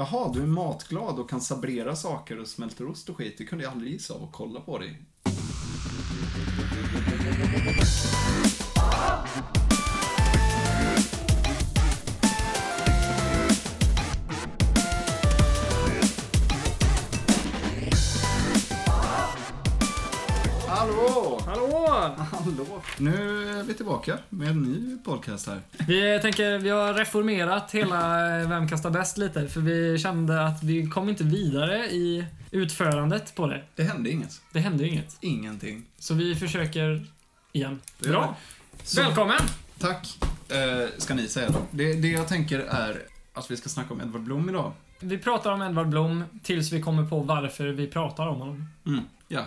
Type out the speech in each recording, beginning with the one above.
Jaha, du är matglad och kan sabrera saker och smälter ost och skit. Det kunde jag aldrig gissa av att kolla på dig. Hallå! Hallå! Nu är vi tillbaka med en ny podcast här. Vi tänker, vi har reformerat hela Vem kastar bäst lite, för vi kände att vi kom inte vidare i utförandet på det. Det hände inget. Det hände inget. Ingenting. Så vi försöker igen. Bra. Så- Välkommen! Tack, eh, ska ni säga då. Det, det jag tänker är att vi ska snacka om Edvard Blom idag. Vi pratar om Edvard Blom tills vi kommer på varför vi pratar om honom. Mm, ja.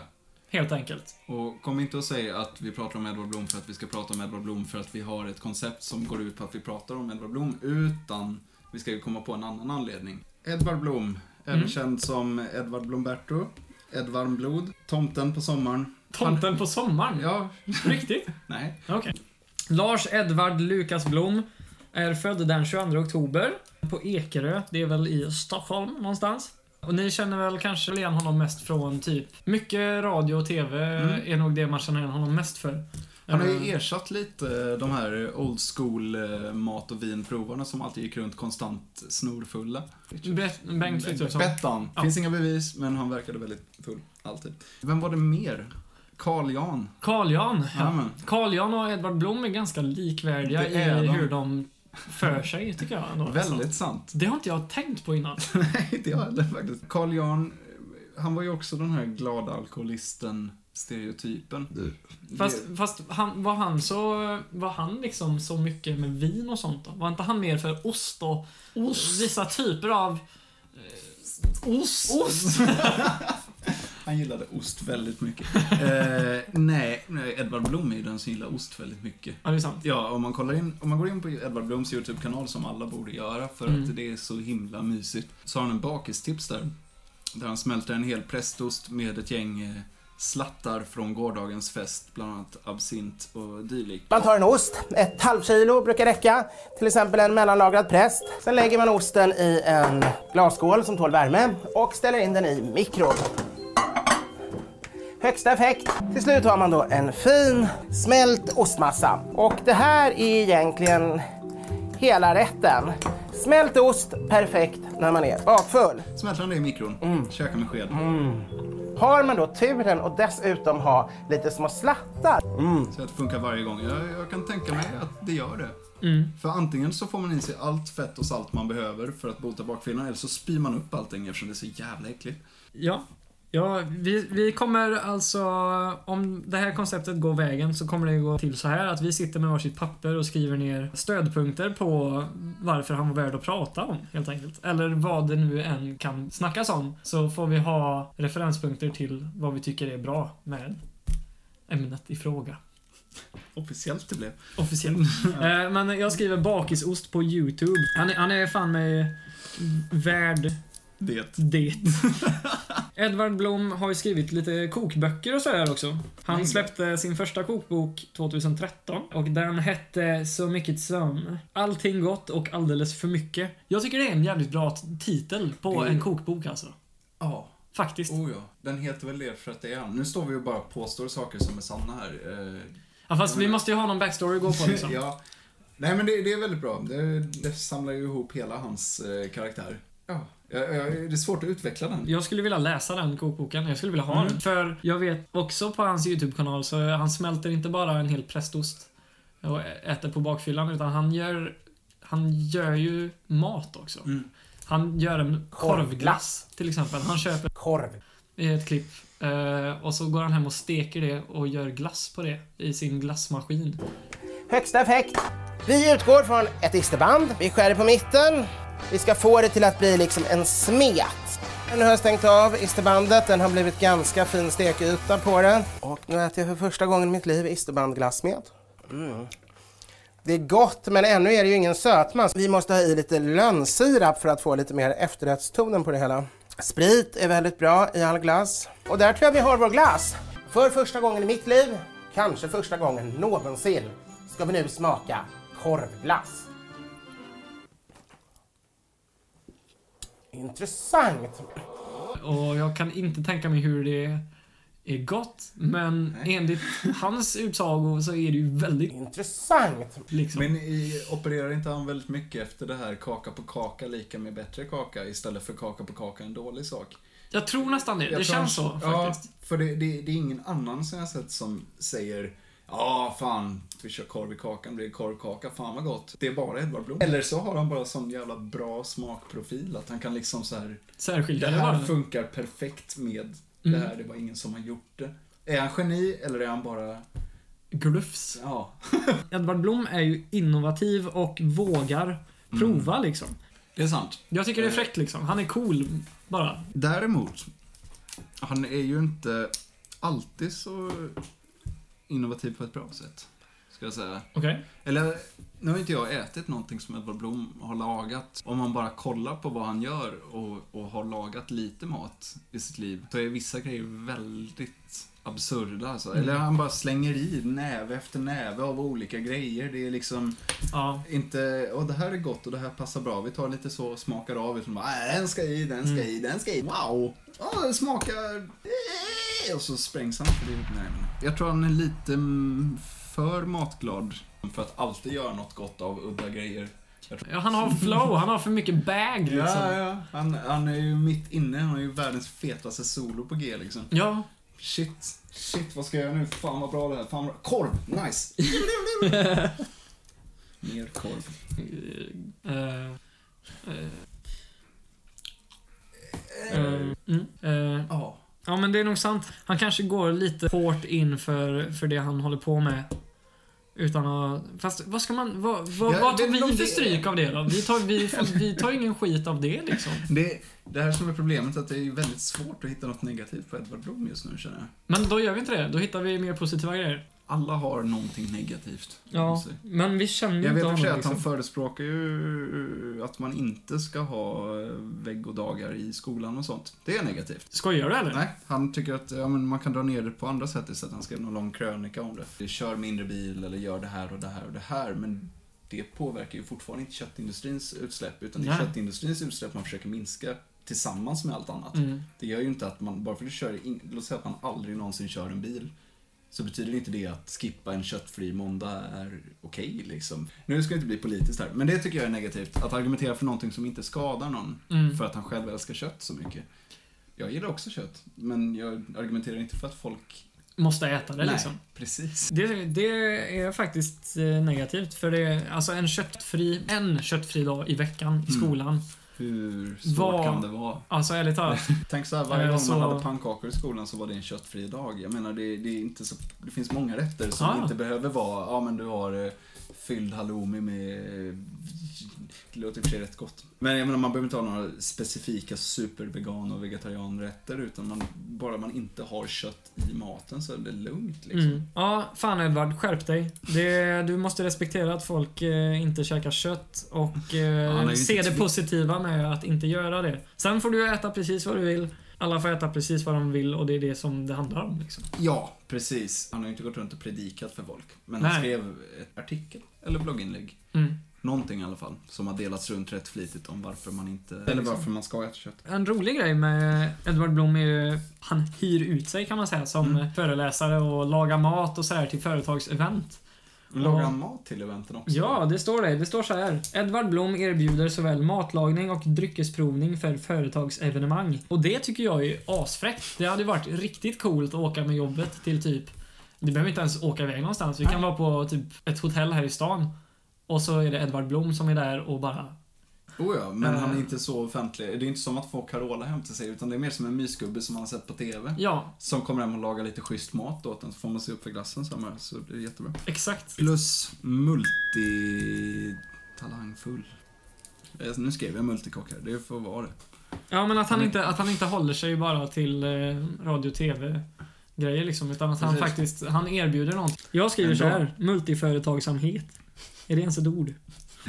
Helt enkelt. Och kom inte och säg att vi pratar om Edvard Blom för att vi ska prata om Edvard Blom för att vi har ett koncept som går ut på att vi pratar om Edvard Blom, utan vi ska ju komma på en annan anledning. Edvard Blom, även Mm. känd som Edvard Blomberto, Edvard Blod, Tomten på sommaren. Tomten på sommaren? Ja, Riktigt? nej. Okej. Lars Edvard Lukas Blom är född den 22 oktober på Ekerö. Det är väl i Stockholm någonstans. Och ni känner väl kanske igen honom mest från typ mycket radio och TV Mm. är nog det man känner igen honom mest för. Han har Eh, ju ersatt lite de här old school eh, mat och vinprovarna som alltid gick runt konstant snorfulla. Bengt Frithiofsson. Bettan. Ja. Finns inga bevis, men han verkade väldigt full. Alltid. Vem var det mer? Carl Jan. Carl Jan. Ja. Carl Jan och Edvard Blom är ganska likvärdiga är i de. hur de för sig, tycker jag. ändå. Väldigt sant. Det har inte jag tänkt på innan. Nej, inte jag heller faktiskt. Carl Jan, han var ju också den här glada alkoholisten stereotypen. Fast, fast han, var han så, var han liksom så mycket med vin och sånt då? Var inte han mer för ost och vissa typer av eh, ost? Ost? Han gillade ost väldigt mycket. eh, nej, Edvard Blom är ju den som gillar ost väldigt mycket. ja, det är sant. Ja, om man, kollar in, om man går in på Edvard Bloms YouTube-kanal, som alla borde göra, för Mm. att det är så himla mysigt, så har han en bakistips där. Där han smälter en hel prästost med ett gäng eh, slattar från gårdagens fest, bland annat absint och dylikt. Man tar en ost, ett halvkilo brukar räcka, till exempel en mellanlagrad präst. Sen lägger man osten i en glasskål som tål värme och ställer in den i mikron. Högsta effekt. Till slut har man då en fin smält ostmassa. Och det här är egentligen hela rätten. Smält ost, perfekt när man är bakfull. Smälter han det i mikron, Mm. käkar med sked. Har man då turen och dessutom ha lite små slattar Så att det funkar varje gång. Jag, jag kan tänka mig att det gör det. Mm. För antingen så får man i sig allt fett och salt man behöver för att bota bakfyllan, eller så spyr man upp allting eftersom det är så jävla äckligt. Ja. Ja, vi, vi kommer alltså, om det här konceptet går vägen så kommer det gå till så här att vi sitter med varsitt papper och skriver ner stödpunkter på varför han var värd att prata om, helt enkelt. Eller vad det nu än kan snackas om. Så får vi ha referenspunkter till vad vi tycker är bra med ämnet i fråga. Officiellt det blev. Officiellt. Eh, Men jag skriver bakisost på YouTube. Han är, han är fan mig värd Det. det. Edvard Blom har ju skrivit lite kokböcker och sådär också. Han släppte sin första kokbok 2013 och den hette Så mycket som Allting gott och alldeles för mycket. Jag tycker det är en jävligt bra titel på Det- en kokbok alltså. Ja. Faktiskt. Oh ja. Den heter väl det för att det är. Nu står vi och bara påstår saker som är sanna här. Eh, Ja, fast vi måste ju ha någon backstory att gå på liksom. ja. Nej men det, det är väldigt bra. Det, det samlar ju ihop hela hans eh, karaktär. Ja. Ja, ja, det är svårt att utveckla den. Jag skulle vilja läsa den kokboken. Jag skulle vilja ha Mm. den. För jag vet också på hans YouTube-kanal så han smälter inte bara en hel prästost och äter på bakfyllan utan han gör han gör ju mat också. Mm. Han gör en korvglass till exempel. Han köper korv. i ett klipp eh, och så går han hem och steker det och gör glass på det i sin glassmaskin. Högsta effekt. Vi utgår från ett isterband. Vi skär det på mitten. Vi ska få det till att bli liksom en smet. Nu har jag stängt av isterbandet. Den har blivit ganska fin stekyta på den. Och nu äter jag för första gången i mitt liv isterbandglass med. Mm. Det är gott, men ännu är det ju ingen sötma. Vi måste ha i lite lönnsirap för att få lite mer efterrättstonen på det hela. Sprit är väldigt bra i all glass. Och där tror jag vi har vår glass. För första gången i mitt liv, kanske första gången någonsin, ska vi nu smaka korvglass. Intressant. Och jag kan inte tänka mig hur det är gott. Men Nej. enligt hans utsago så är det ju väldigt Intressant. liksom. Men i, opererar inte han väldigt mycket efter det här kaka på kaka lika med bättre kaka istället för kaka på kaka en dålig sak? Jag tror nästan det. Jag Det känns han- så ja, faktiskt. för det, det, det är ingen annan som jag sett som säger Ja, fan, vi kör korv i kakan, blir korvkaka, fan vad gott. Det är bara Edvard Blom. Eller så har han bara sån jävla bra smakprofil att han kan liksom så här. Särskilja Det här funkar perfekt med det Mm. här, det var ingen som har gjort det. Är han geni eller är han bara, Glufs. ja. Edvard Blom är ju innovativ och vågar prova liksom. Det är sant. Jag tycker det är fräckt liksom. Han är cool bara. Däremot, han är ju inte alltid så innovativ på ett bra sätt. Ska jag säga. Okej. Eller, nu har inte jag ätit någonting som Edvard Blom har lagat. Om man bara kollar på vad han gör och, och har lagat lite mat i sitt liv, så är vissa grejer väldigt absurda alltså. Eller han bara slänger i näve efter näve av olika grejer. Det är liksom Ja. inte, åh det här är gott och det här passar bra. Vi tar lite så och smakar av. Utan bara, "Äh, den ska i, den ska i, den ska i. Wow! Åh, det smakar... eh." Och så sprängs han för det. Nej, men jag tror han är lite mm, för matglad för att alltid göra något gott av udda grejer. Ja, Han har flow, han har för mycket bag liksom. Ja, ja. Han, han är ju mitt inne. Han har ju världens fetaste solo på G liksom. Ja. Shit, shit vad ska jag göra nu? Fan vad bra det här. Fan vad... Korv! Nice! Mer korv. Eh, eh, eh, mm, eh, Ja. Ja, men det är nog sant. Han kanske går lite hårt in för, för det han håller på med. Utan att... Fast vad ska man... Vad, vad, Ja, vad tar det- vi för stryk av det då? Vi tar, vi, vi tar ingen skit av det liksom. Det, det här som är problemet, att det är väldigt svårt att hitta något negativt på Edvard Blom just nu känner jag. Men då gör vi inte det. Då hittar vi mer positiva grejer. Alla har någonting negativt. Ja, men vi känner Jag vet inte att han liksom. förespråkar ju att man inte ska ha eh, veckodagar i skolan och sånt. Det är negativt. Skojar du eller? Nej, han tycker att ja, men man kan dra ner det på andra sätt istället. Han skrev någon lång krönika om det. Kör mindre bil eller gör det här och det här och det här. Men det påverkar ju fortfarande inte köttindustrins utsläpp. Utan det är köttindustrins utsläpp man försöker minska tillsammans med allt annat. Mm. Det gör ju inte att man, bara för att du kör, in, låt säga att man aldrig någonsin kör en bil. Så betyder inte det att skippa en köttfri måndag är okej liksom. Nu ska det inte bli politiskt här, men det tycker jag är negativt. Att argumentera för någonting som inte skadar någon. Mm. För att han själv älskar kött så mycket. Jag gillar också kött, men jag argumenterar inte för att folk... Måste äta det liksom. precis. Det, det är faktiskt eh, negativt. För det är alltså en köttfri, en köttfri dag i veckan i Mm. Hur svårt Vad- kan det vara? Alltså ärligt talat. Tänk så här, varje gång så- man hade pannkakor i skolan så var det en köttfri dag. Jag menar, det, det är inte så... Det finns många rätter som Ah. inte behöver vara... Ja, men du har eh, fylld halloumi med... eh, Det låter i och för sig rätt gott. Men jag menar, man behöver inte ha några specifika supervegan och vegetarianrätter utan man, bara man inte har kött i maten så är det lugnt liksom. Mm. Ja, fan Edvard, skärp dig. Det, du måste respektera att folk eh, inte käkar kött och eh, ju se det positiva med att inte göra det. Sen får du äta precis vad du vill. Alla får äta precis vad de vill och det är det som det handlar om. Liksom. Ja, precis. Han har ju inte gått runt och predikat för folk. Men han Nej. skrev ett artikel, eller blogginlägg. Mm. Någonting i alla fall, som har delats runt rätt flitigt om varför man inte... Eller varför man ska äta kött. En rolig grej med Edvard Blom är ju han hyr ut sig kan man säga som Mm. föreläsare och lagar mat och sådär till företagsevent. Lagar han mat till eventen också? Ja, det står det. Det står så här. Edvard Blom erbjuder såväl matlagning och dryckesprovning för företagsevenemang. Och det tycker jag är asfräckt. Det hade varit riktigt coolt att åka med jobbet till typ... Vi behöver inte ens åka iväg någonstans. Vi kan vara på typ ett hotell här i stan. Och så är det Edvard Blom som är där och bara... Oh ja, men Eh. han är inte så offentlig. Det är inte som att få Carola hem till sig, utan det är mer som en mysgubbe som man har sett på TV. Ja, Som kommer hem och lagar lite schysst mat åt en, så får man se upp för glassen samma, så det är jättebra. exakt. Plus multitalangfull. Eh, Nu skrev jag multikock här, det får vara det. Ja, men att han är- inte, att han inte håller sig bara till eh, radio och TV grejer liksom, utan att han Precis. faktiskt, han erbjuder något. Jag skriver så här, multiföretagsamhet. Är det ens ett ord?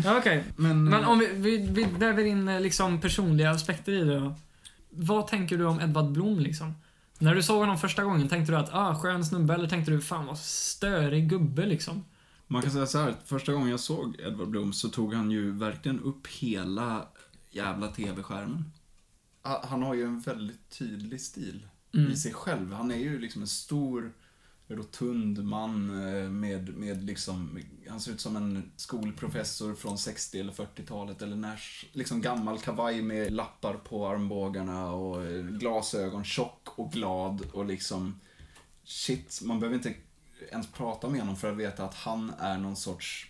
Ja, okej. Men, Men om vi, vi, vi väver in eh, liksom personliga aspekter i det då. Vad tänker du om Edvard Blom liksom? När du såg honom första gången, tänkte du att ah, skön snubbe eller tänkte du fan vad störig gubbe liksom? Man kan säga så här, första gången jag såg Edvard Blom så tog han ju verkligen upp hela jävla TV-skärmen. ha- han har ju en väldigt tydlig stil Mm. i sig själv. Han är ju liksom en stor, rotund man eh, med, med liksom, han ser ut som en skolprofessor från 60 eller 40-talet eller när, liksom gammal kavaj med lappar på armbågarna och eh, glasögon, tjock och glad och liksom, shit, man behöver inte ens prata med honom för att veta att han är någon sorts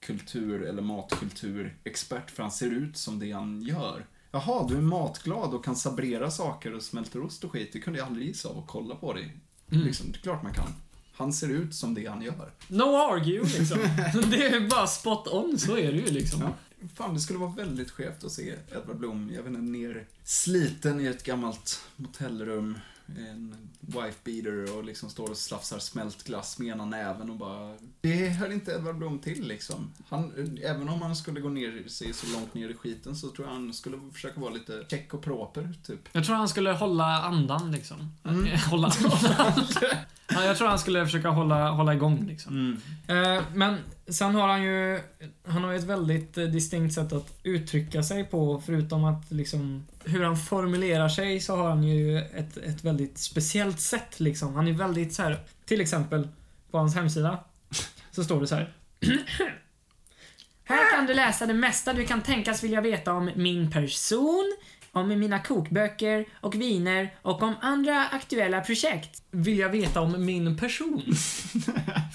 kultur eller matkulturexpert för han ser ut som det han gör. Jaha, du är matglad och kan sabrera saker och smälter ost och skit. Det kunde jag aldrig gissa av att kolla på dig. Mm. Liksom, det är klart man kan. Han ser ut som det han gör. No argue liksom. det är bara spot on, så är det ju liksom. Ja. Fan, det skulle vara väldigt skevt att se Edvard Blom, jag vet inte, ner sliten i ett gammalt motellrum. En wife beater och liksom står och slafsar smält glass med ena näven och bara... Det hör inte Edvard Blom till liksom. Han, även om han skulle gå ner sig så långt ner i skiten så tror jag han skulle försöka vara lite check och proper, typ. Jag tror han skulle hålla andan liksom. Mm. hålla andan. ja, jag tror han skulle försöka hålla, hålla igång liksom. Eh, men sen har han ju Han har ju ett väldigt eh, distinkt sätt att uttrycka sig på förutom att liksom Hur han formulerar sig så har han ju ett, ett väldigt speciellt sätt liksom. Han är väldigt så här. Till exempel på hans hemsida så står det så här. Här kan du läsa det mesta du kan tänkas vilja veta om min person, om mina kokböcker och viner och om andra aktuella projekt. Vill jag veta om min person?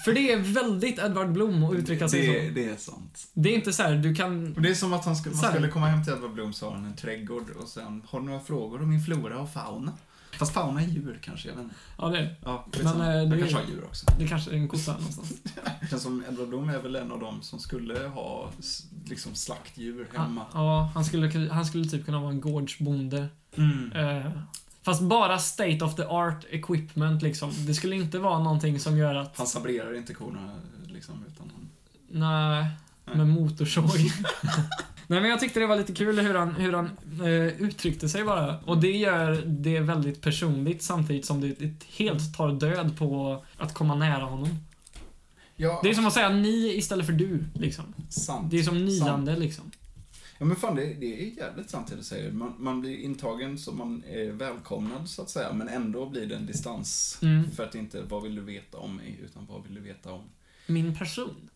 För det är väldigt Edvard Blom att uttrycka sig det, så. det är sant. Det är inte så här, du kan... Och det är som att han skulle, man skulle komma hem till Edvard Blom så har han en trädgård och sen har du några frågor om min flora och fauna? Fast fauna är djur kanske, jag vet inte. Ja, det, Ja, Men, men, eh, Han det- kanske har djur också. det kanske är en kossa någonstans. Det känns som Edvard Blom är väl en av dem som skulle ha liksom slaktdjur hemma. Ja, han skulle, han skulle typ kunna vara en gårdsbonde. Mm. Eh, fast bara state of the art equipment liksom. Det skulle inte vara någonting som gör att... Han sabrerar inte korna liksom, utan han... Nej, med motorsåg. Nej men jag tyckte det var lite kul hur han, hur han eh, uttryckte sig bara. Och det gör det väldigt personligt samtidigt som det, det helt tar död på att komma nära honom. Ja, Det är som att säga ni istället för du, liksom. sant. Det är som Sant. niande, liksom. Ja men fan, det, det är jävligt sant det du säger. Man, man blir intagen så man är välkomnad så att säga, men ändå blir det en distans. Mm. För att inte, vad vill du veta om mig, utan vad vill du veta om... Min person.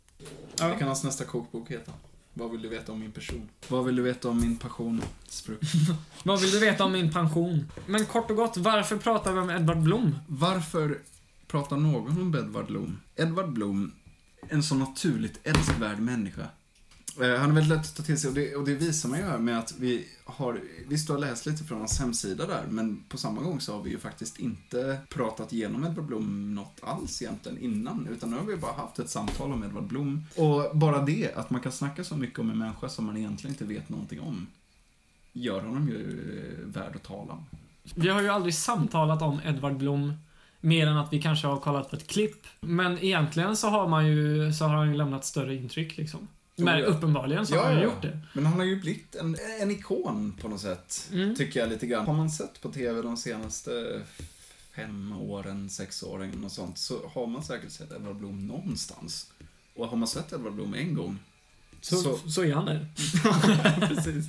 Det kan hans nästa kokbok heta. Vad vill du veta om min person? Vad vill du veta om min passion? Vad vill du veta om min pension? Men kort och gott, varför pratar vi om Edvard Blom? Varför pratar någon om Edvard Blom? Edvard Blom, en så naturligt älskvärd människa. Eh, han är väldigt lätt att ta till sig och det, och det visar man ju här med att vi har, visst du har läst lite från hans hemsida där, men på samma gång så har vi ju faktiskt inte pratat igenom Edvard Blom något alls egentligen innan, utan nu har vi bara haft ett samtal om Edvard Blom. Och bara det, att man kan snacka så mycket om en människa som man egentligen inte vet någonting om, gör honom ju eh, värd att tala om. Vi har ju aldrig samtalat om Edvard Blom mer än att vi kanske har kollat på ett klipp. Men egentligen så har man ju, så har han ju lämnat större intryck liksom. Men uppenbarligen så Ja, har han gjort det. Men han har ju blivit en, en ikon på något sätt. Mm. Tycker jag lite grann. Har man sett på TV de senaste fem åren, sex åren och sånt, så har man säkert sett Edvard Blom någonstans. Och har man sett Edvard Blom en gång, Så, så. Så- är han där. Precis.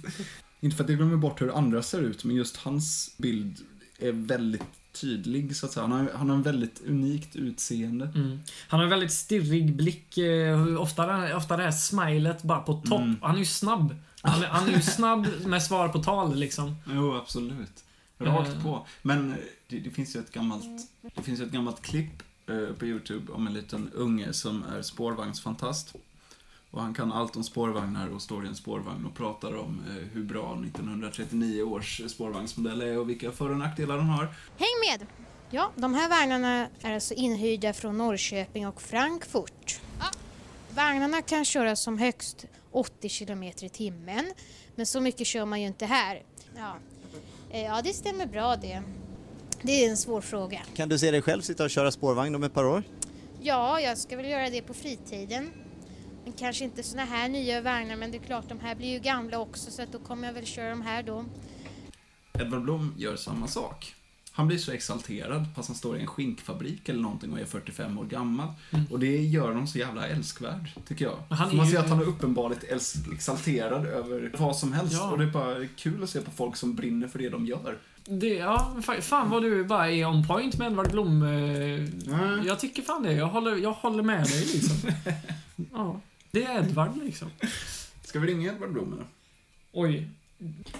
Inte för att jag glömmer bort hur andra ser ut, men just hans bild är väldigt tydlig, så att säga. Han har, han har en väldigt unikt utseende. Mm. Han har en väldigt stirrig blick. eh, Ofta, ofta det här smilet bara på topp. Mm. Han är ju snabb. Han är, han är ju snabb med svar på tal liksom. Jo, absolut. Rakt Eh. på. Men eh, det, det finns ju ett gammalt, det finns ju ett gammalt klipp på YouTube om en liten unge som är spårvagnsfantast. Och han kan allt om spårvagnar och står i en spårvagn och pratar om eh, hur bra 1939 års spårvagnsmodell är och vilka för och nackdelar de har. Häng med! Ja, de här vagnarna är alltså inhyrda från Norrköping och Frankfurt. Ja, vagnarna kan köras som högst 80 km i timmen, men så mycket kör man ju inte här. Ja, Eh, ja det stämmer bra det. Det är en svår fråga. Kan du se dig själv sitta och köra spårvagn om ett par år? Ja, jag ska väl göra det på fritiden. Men kanske inte såna här nya vagnar, men det är klart de här blir ju gamla också så att då kommer jag väl köra de här då. Edvard Blom gör samma sak. Han blir så exalterad fast han står i en skinkfabrik eller någonting och är 45 år gammal. Mm. Och det gör honom så jävla älskvärd, tycker jag. Han man ju- ser att han är uppenbarligen älsk- exalterad över vad som helst. Ja. Och det är bara kul att se på folk som brinner för det de gör. Det, ja, fa- fan vad du bara är on point med Edvard Blom. Mm. Jag tycker fan det. Jag håller, jag håller med dig liksom. Ja, det är Edvard liksom. Ska vi ringa Edvard Blom eller? Oj.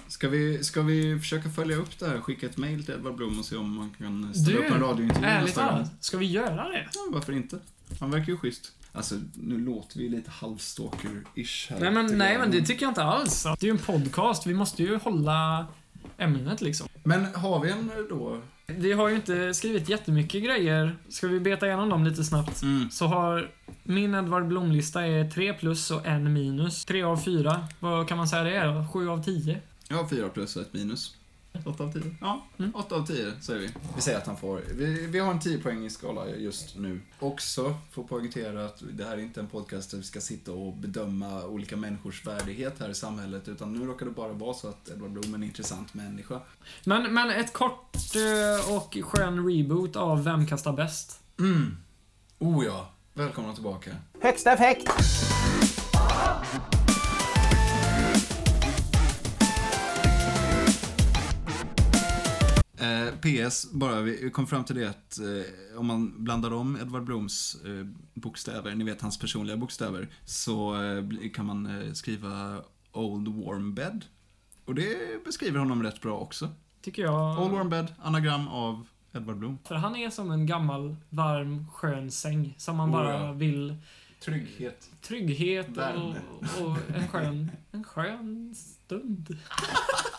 Ska vi, ska vi försöka följa upp det här? Skicka ett mail till Edvard Blom och se om man kan ställa Du, upp en radiointervju Ärligt talat, ska vi göra det? Ja, varför inte? Han verkar ju schysst. Alltså, nu låter vi lite halvstalker-ish här. Nej men, nej men det tycker jag inte alls. Det är ju en podcast, vi måste ju hålla ämnet liksom. Men har vi en då? Vi har ju inte skrivit jättemycket grejer. Ska vi beta igenom dem lite snabbt? Mm. Så har min Edvard Blom-lista är 3 plus och 1 minus. 3 av 4. Vad kan man säga det är då? 7 av 10? Jag har fyra plus och ett minus. 8 av 10? Ja, Mm. 8 av 10 säger vi. Vi säger att han får. Vi, vi har en 10 poäng i skala just nu. Också får poängtera att det här är inte en podcast där vi ska sitta och bedöma olika människors värdighet här i samhället. Utan nu råkar det bara vara så att Edvard Blom är en intressant människa. Men, men ett kort eh, och skön reboot av Vem kastar bäst? Mm. Oh ja. Välkomna tillbaka. Högsta effekt! Eh, PS, bara, vi kom fram till det att eh, om man blandar om Edvard Bloms eh, bokstäver, ni vet hans personliga bokstäver, så eh, kan man eh, skriva Old Warm Bed. Och det beskriver honom rätt bra också. Tycker jag. Old Warm Bed, anagram av Edvard Blom. För han är som en gammal, varm, skön säng. Som man Oh, bara ja. vill... Trygghet. Trygghet och, och en skön, en skön stund.